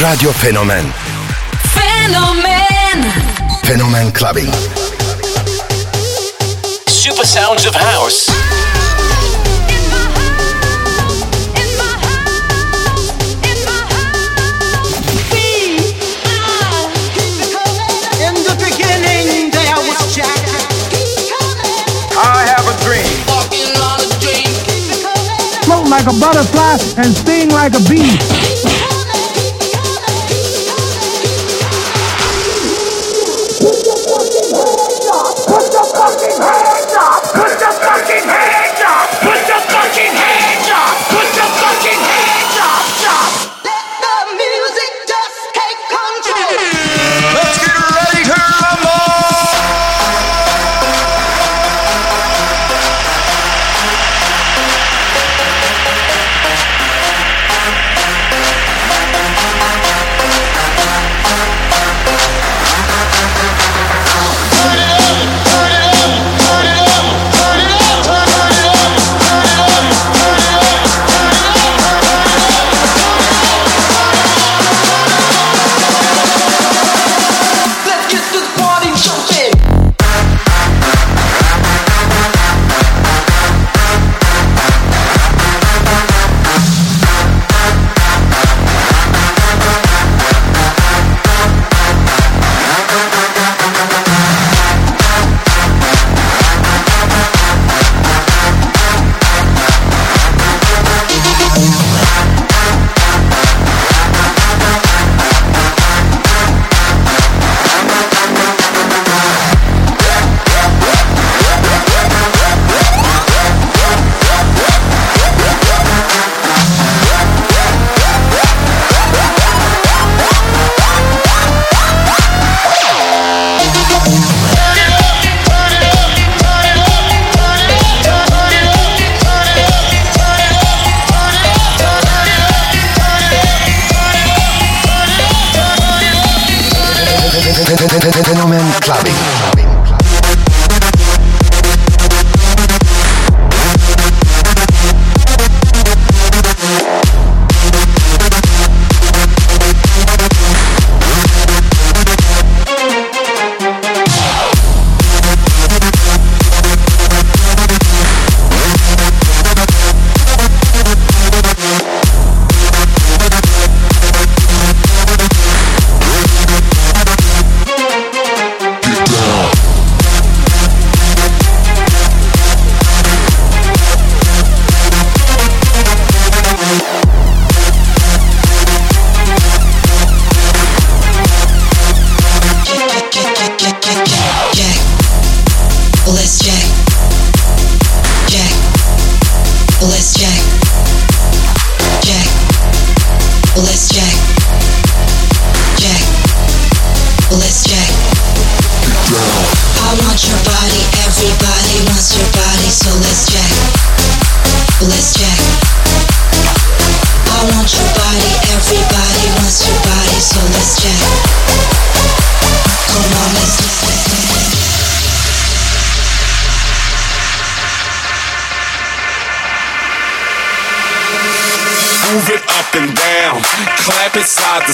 Radio Fenomen Fenomen Fenomen Clubbing. Super sounds of house. In the beginning, there was Jack. I have a dream. float like a butterfly and sting like a bee.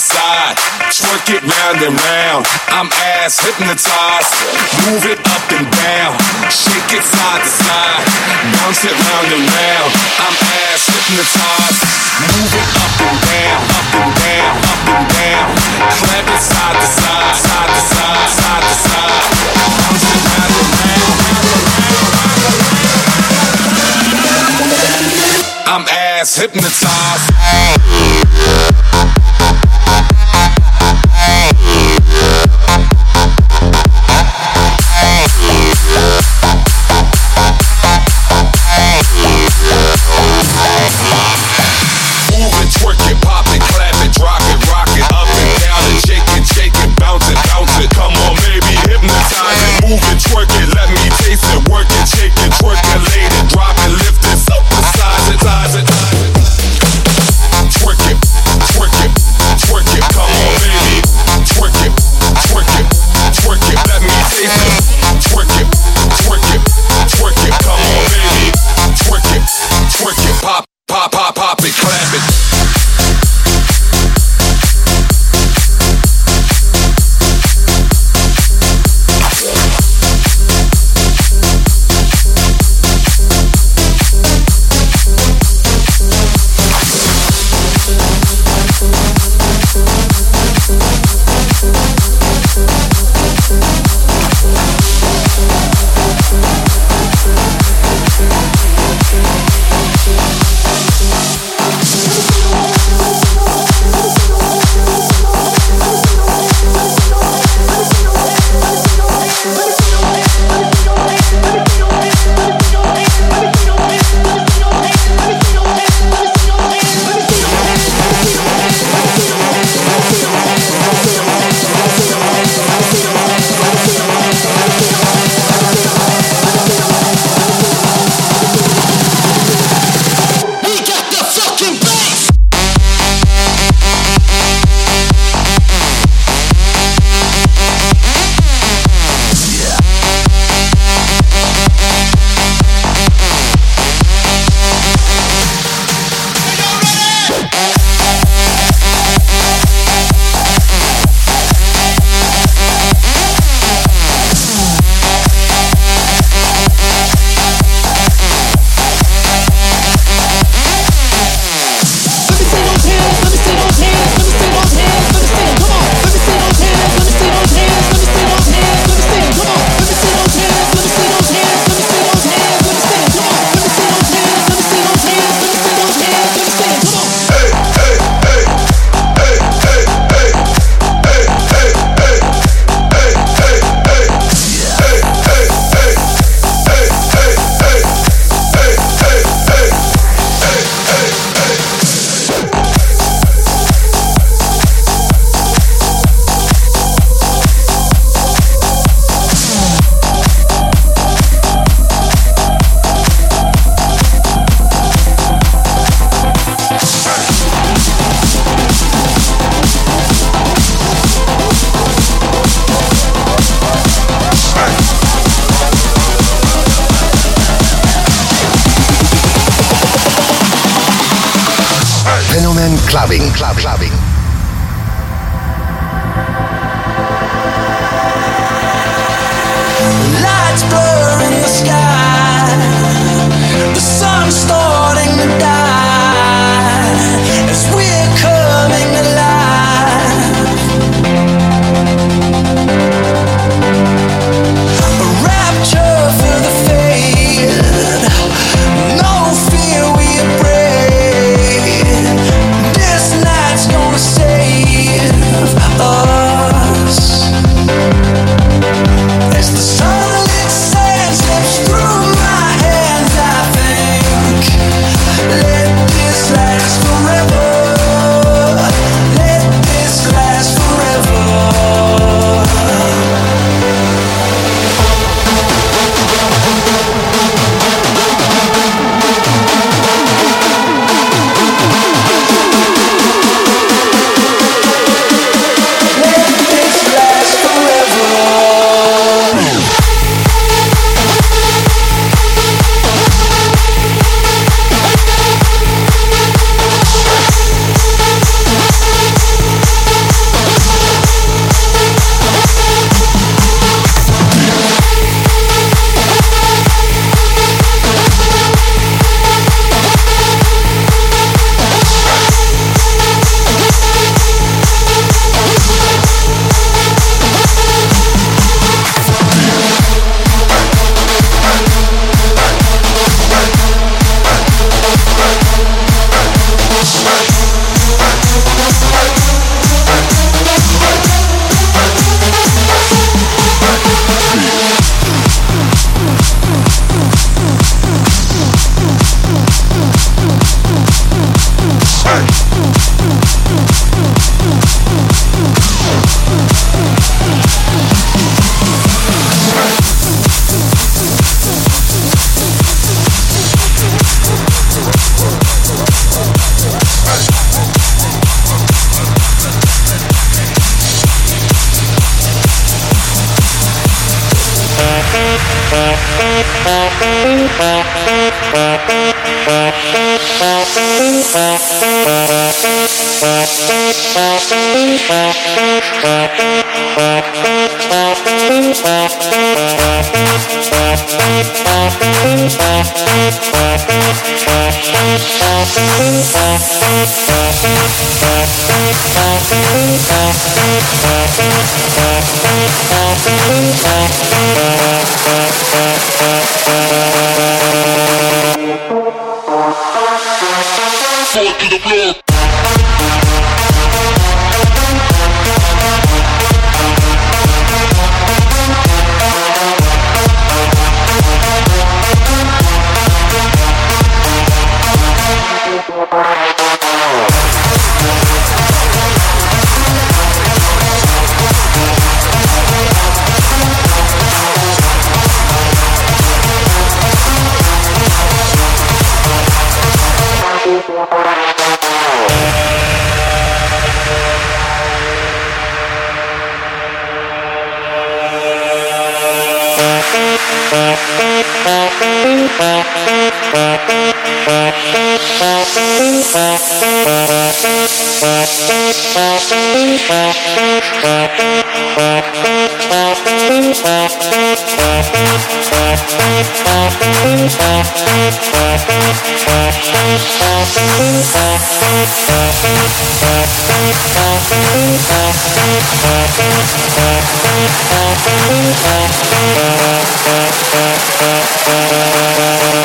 Side twerk it round and round. I'm ass hypnotized. Move it up and down, shake it side to side, bounce it round and round. I'm ass hypnotized. Move it up and down, up and down, up and down, clap it side to side, side to side, side to side, bounce it round and round. I'm ass hypnotized. Clubbing, club, clubbing. Lights blur in the sky. The sun's starting to die as we're coming alive. A rapture for the faded. No fear we are brave. This night's gonna save us. As the sunlit sand slips through my hands, I think, let this last forever. Let this last forever. Let this last forever. Fenomen Clubbing.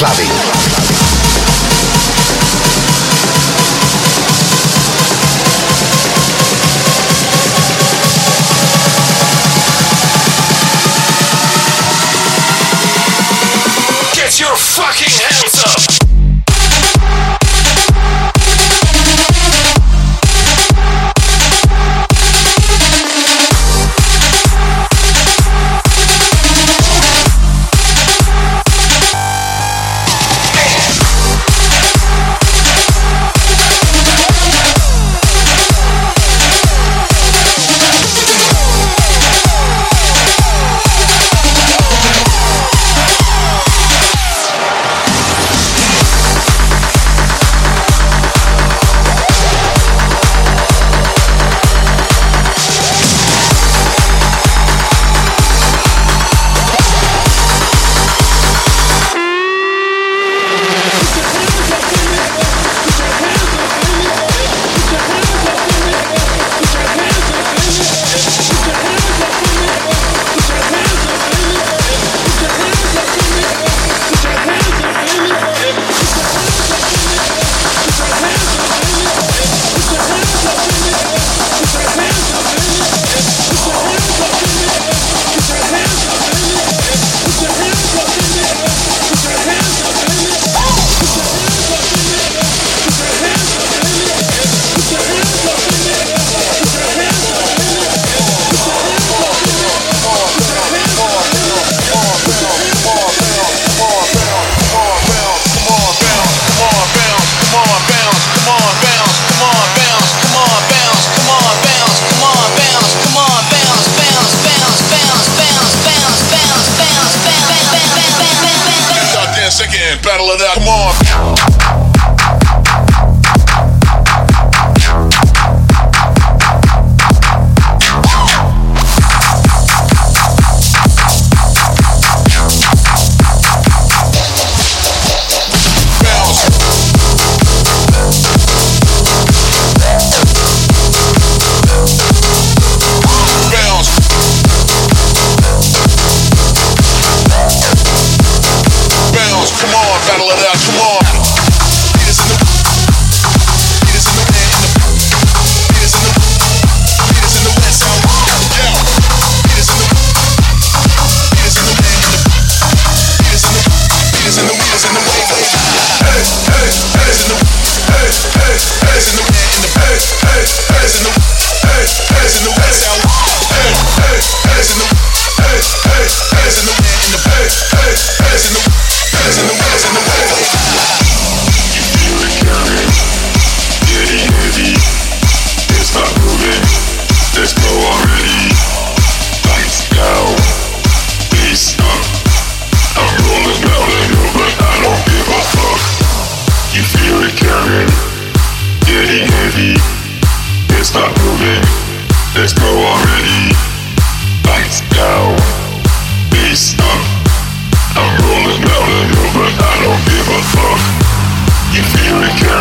Clubbing.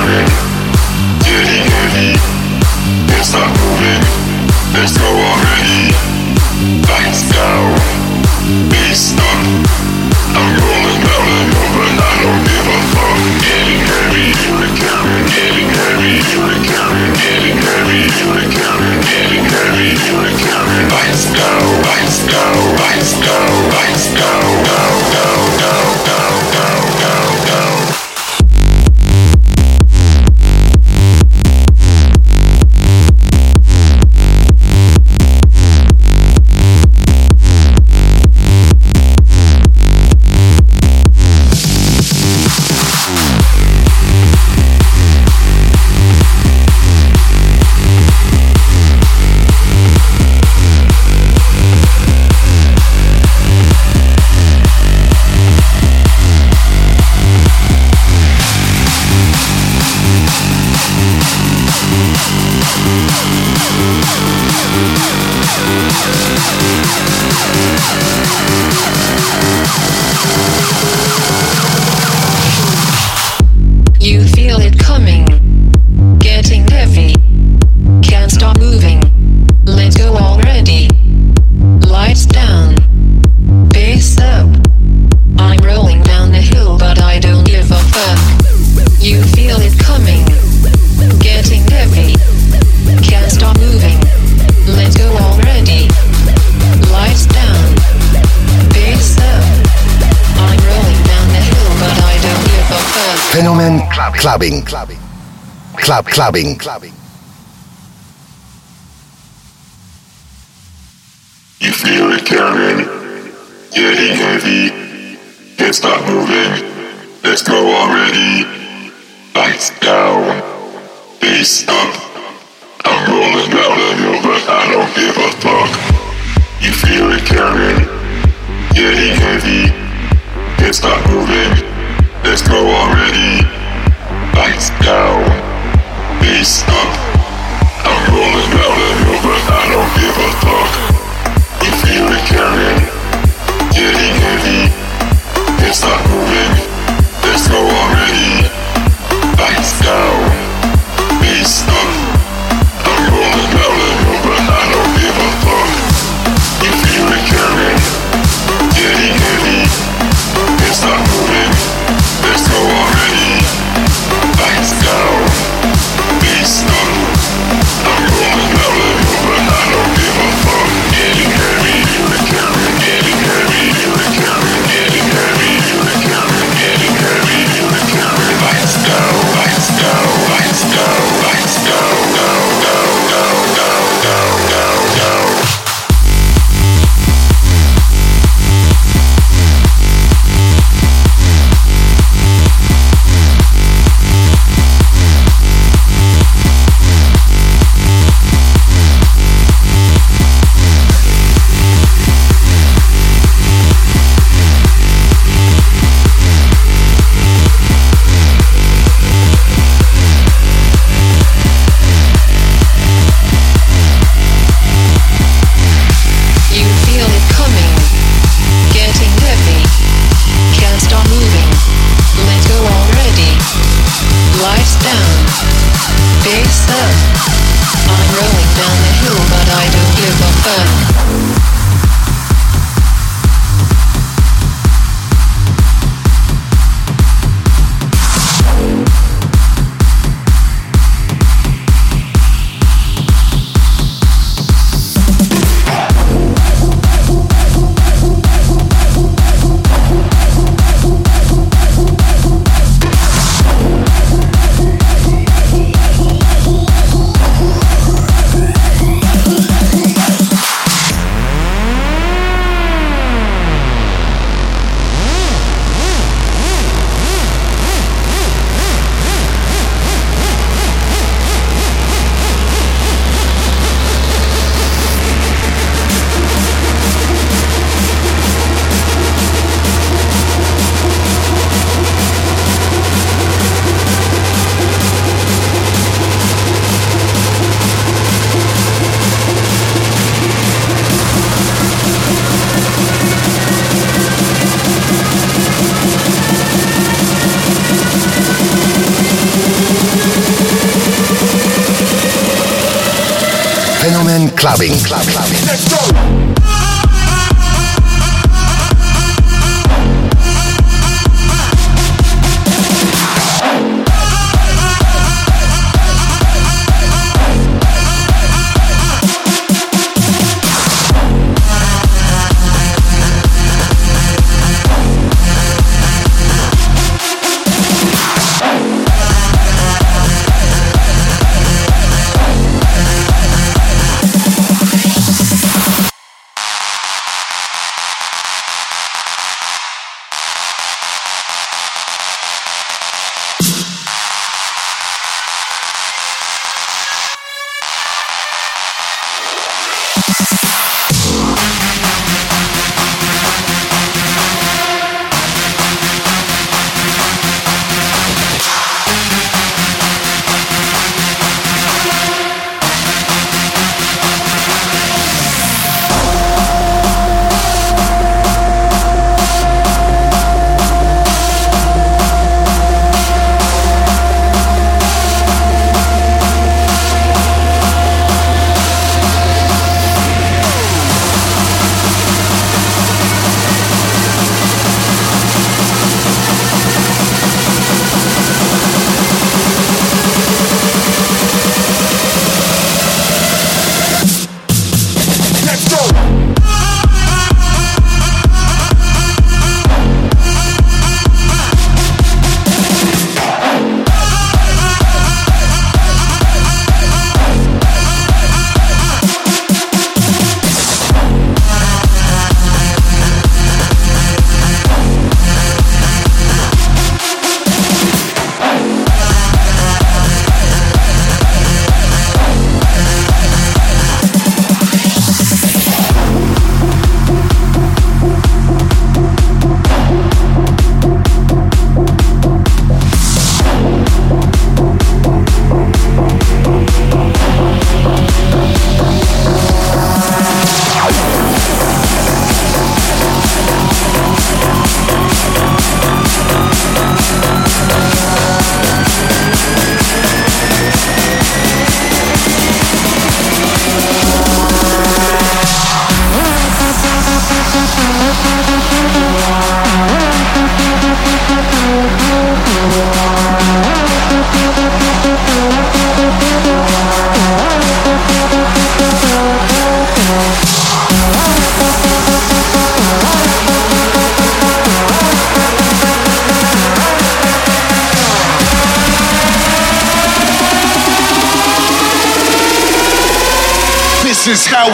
moving, getting heavy. not moving, let's go already. Lights go. beats up. I'm rolling down the hill, but I don't give a fuck. Getting heavy, you're. Getting heavy, you're. Getting heavy, you're. Getting heavy, you're. Lights down, lights down, lights. Clubbing. Club clubbing. You feel it coming, getting heavy. Can't stop moving. Let's go already. Lights down, bass up. I'm rolling down the hill, but I don't give a fuck. You feel it coming, getting heavy. Can't stop moving. Let's go already. Lights down, bass up. I'm rolling down the hill, but I don't give a fuck. You feel it coming, getting heavy. Can't moving. Let's go already.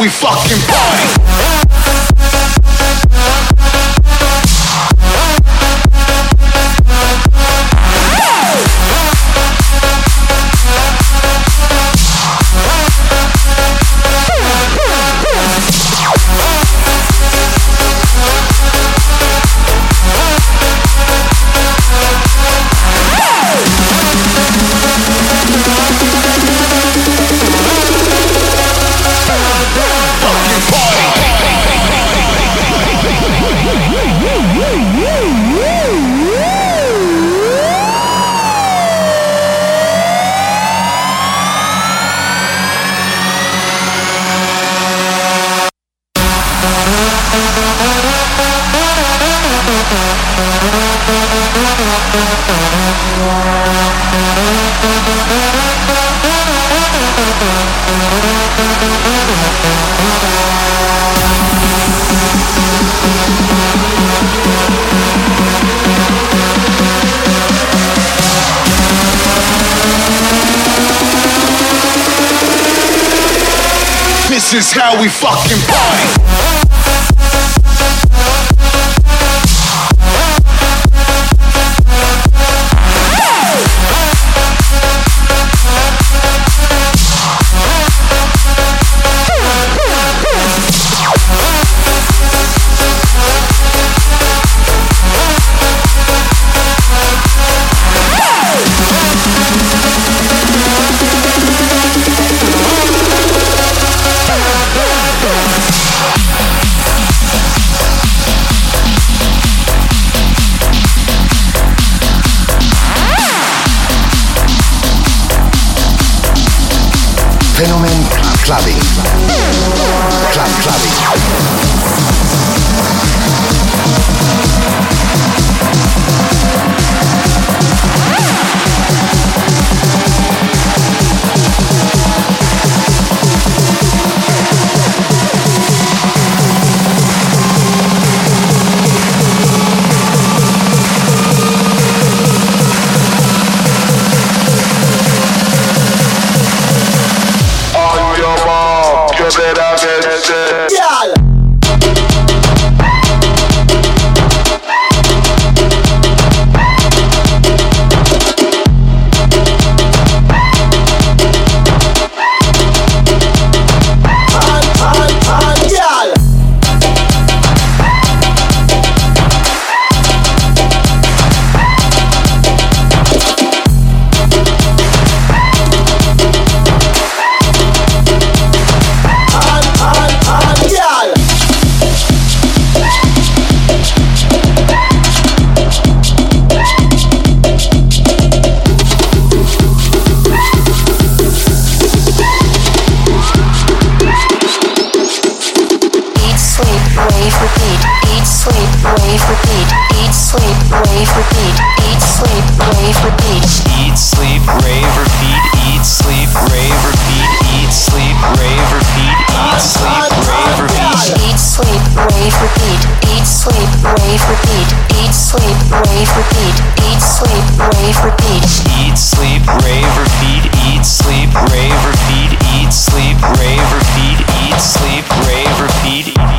We fucking party. We fucking sleep, rave, repeat. Eat, sleep, rave, repeat. Eat, sleep, rave, repeat. Eat, sleep, rave, repeat. Eat, sleep, rave, repeat. Eat, sleep, rave, repeat. Eat, sleep, rave, repeat. Eat, sleep, rave, repeat. Eat, sleep, rave, repeat. Eat, sleep, rave, repeat. Eat, sleep, rave, repeat. Eat, sleep, rave, repeat. Eat, sleep, rave, repeat. Eat, sleep, rave, repeat.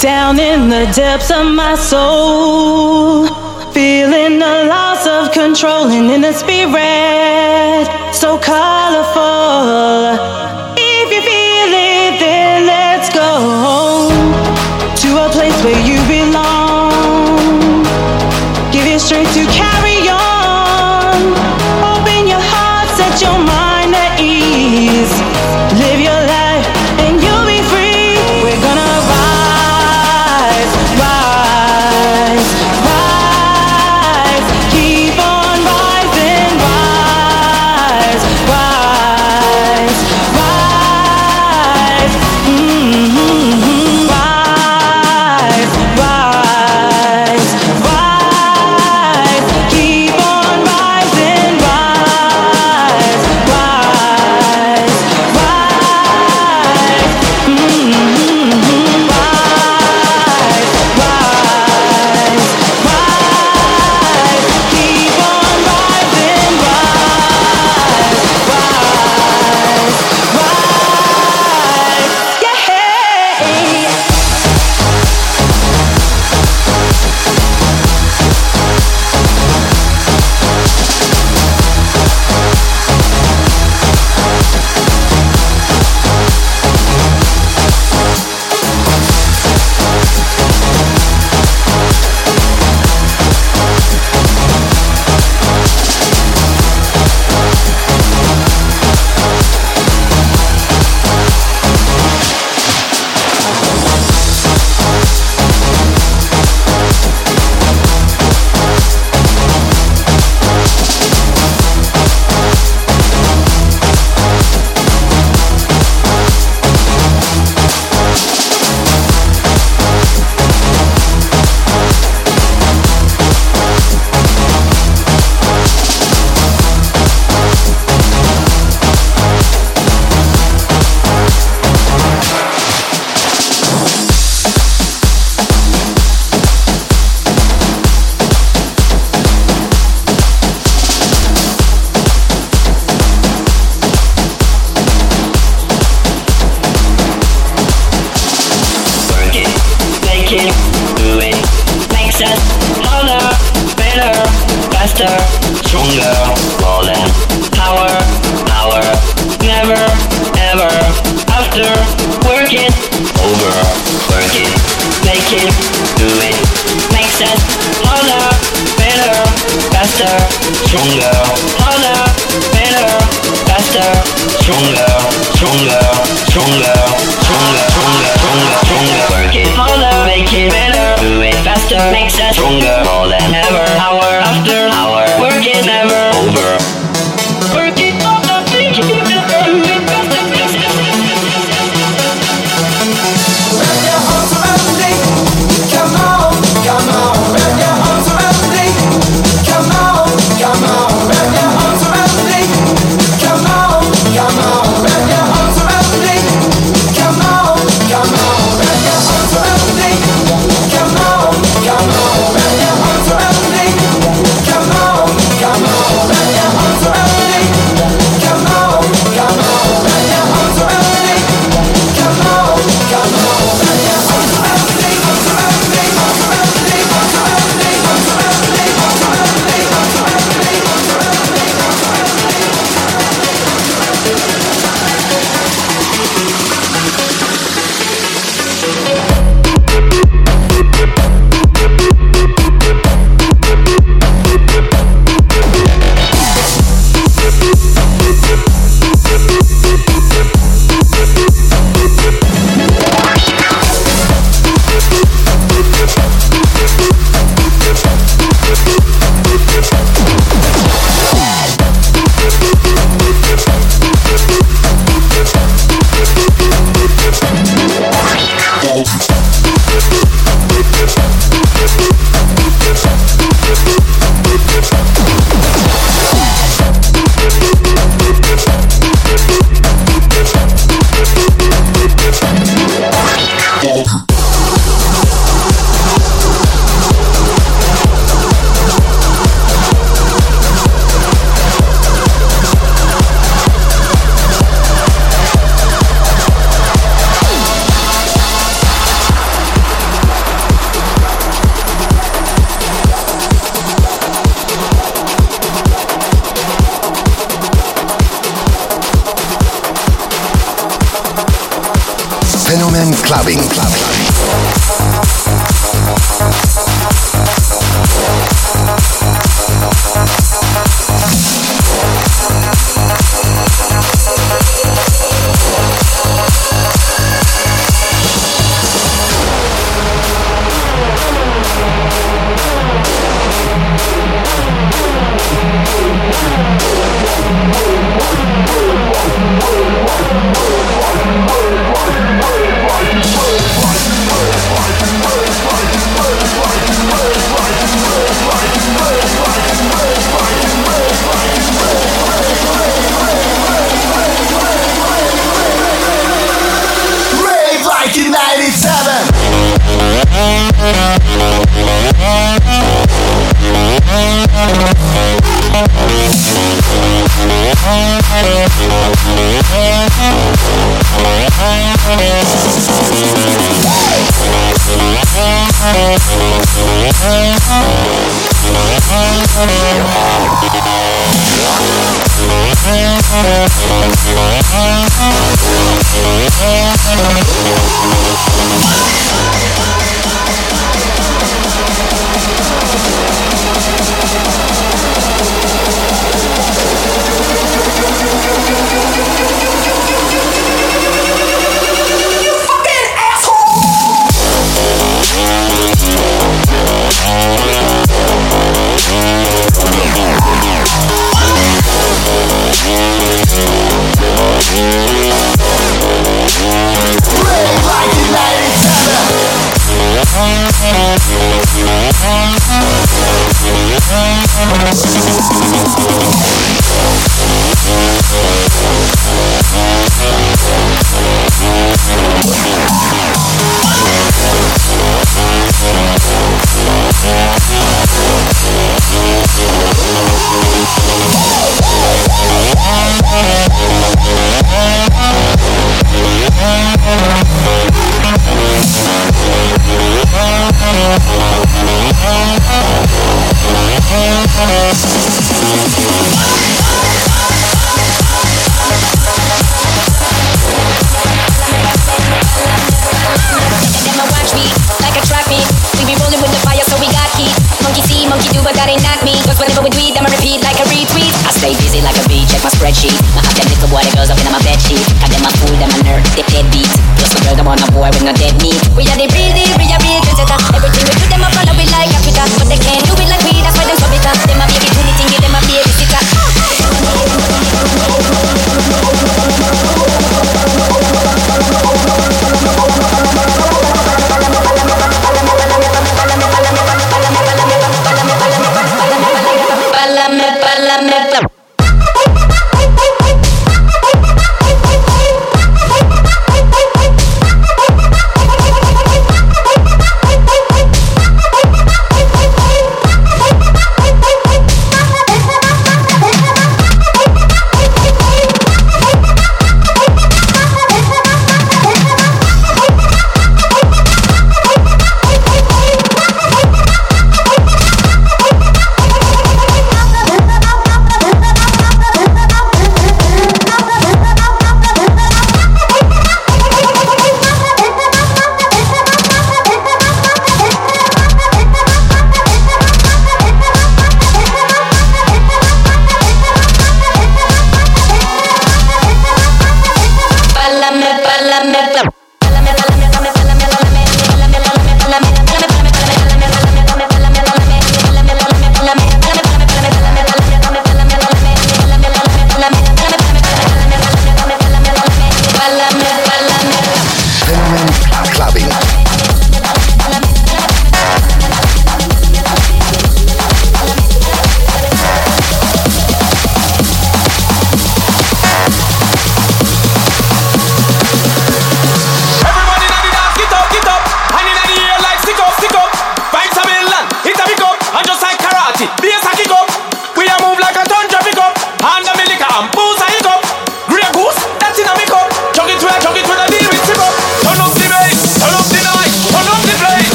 down in the depths of my soul. Feeling the loss of control and in the spirit so colorful.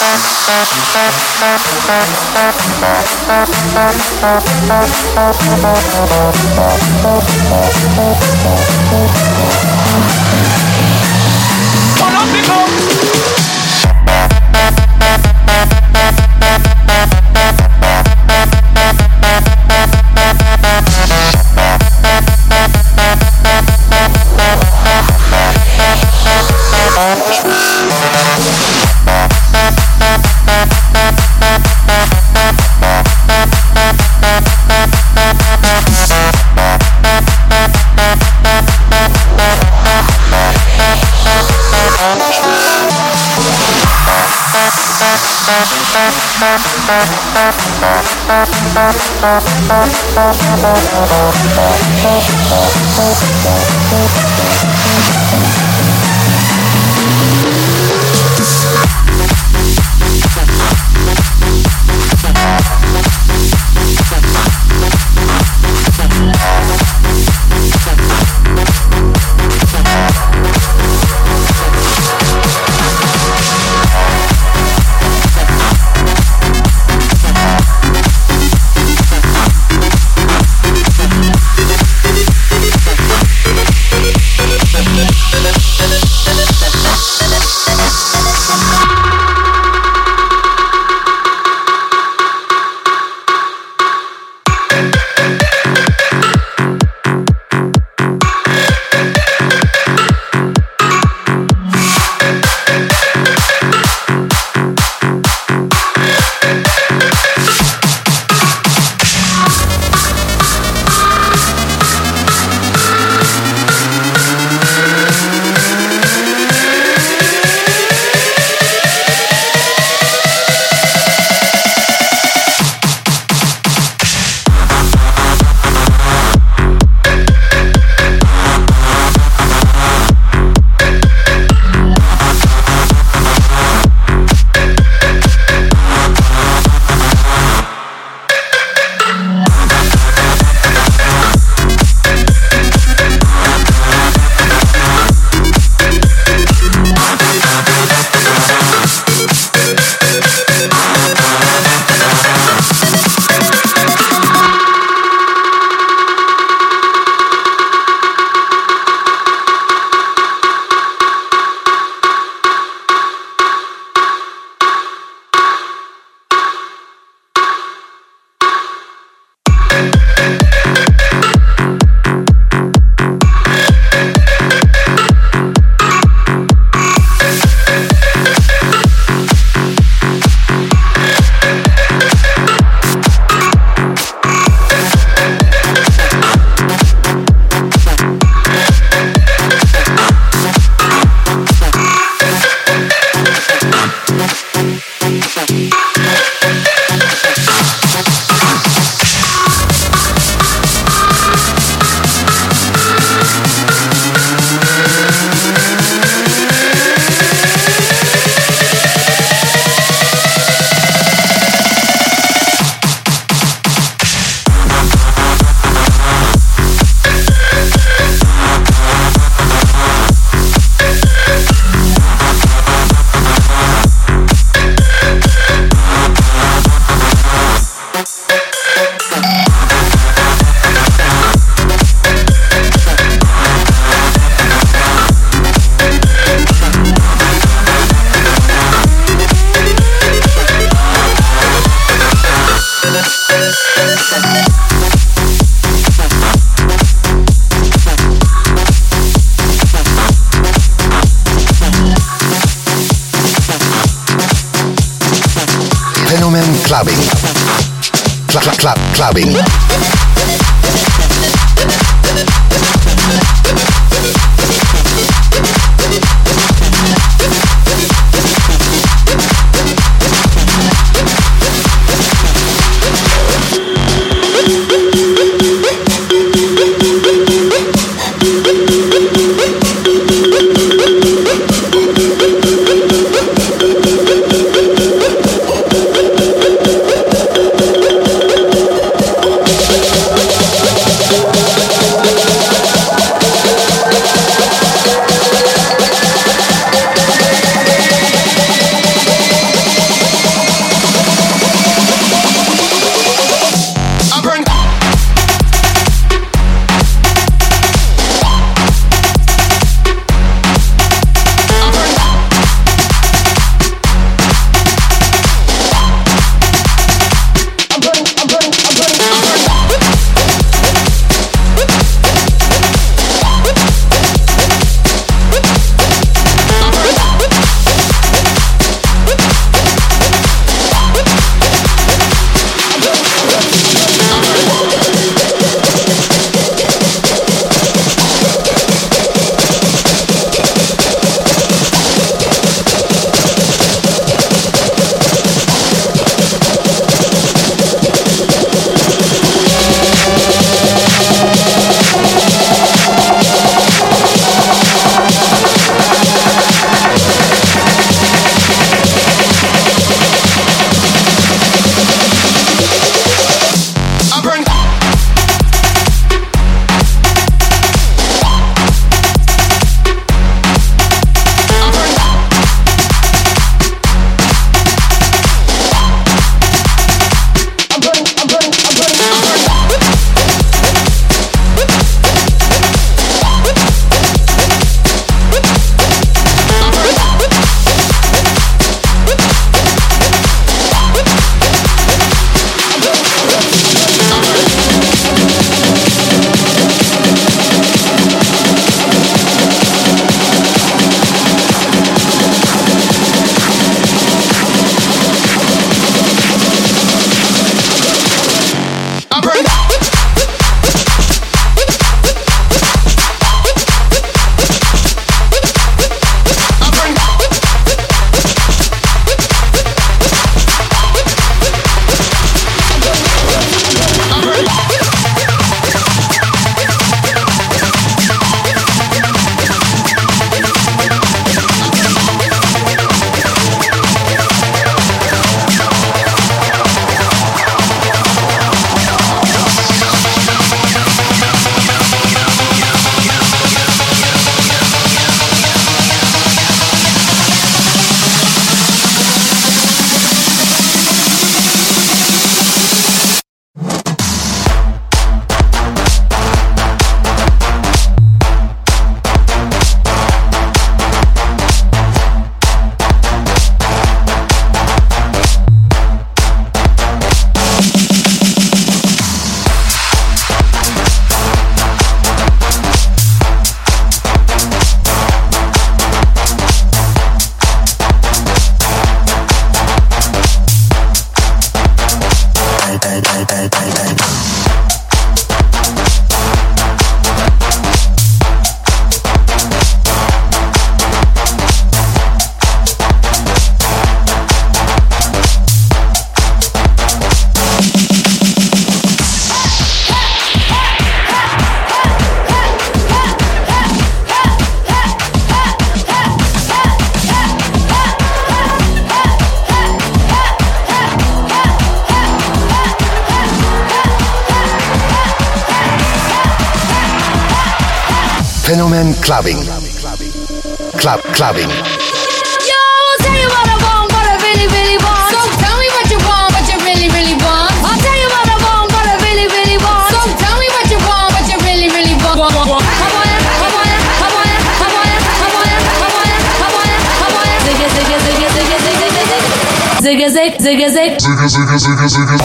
Thank you. Clubbing. clubbing. Club clubbing. Yo, I'll tell you what I want, what I really, really want. So tell me what you want, what you really, really want. I'll tell you what I want, what I really, really want. So tell me what you want, what you really, really want. Zigga zigga zigga zigga zigga zigga zigga zigga zigga zigga zigga zigga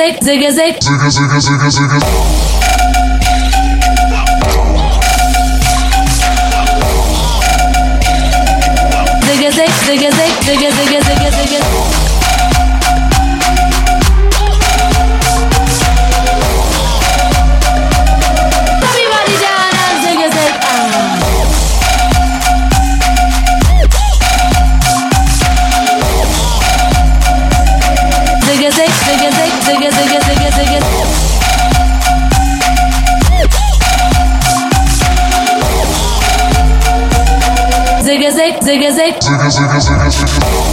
zig, zig, zig, zig, zig, zig, zig. zigga, zigga, zigga, zigga.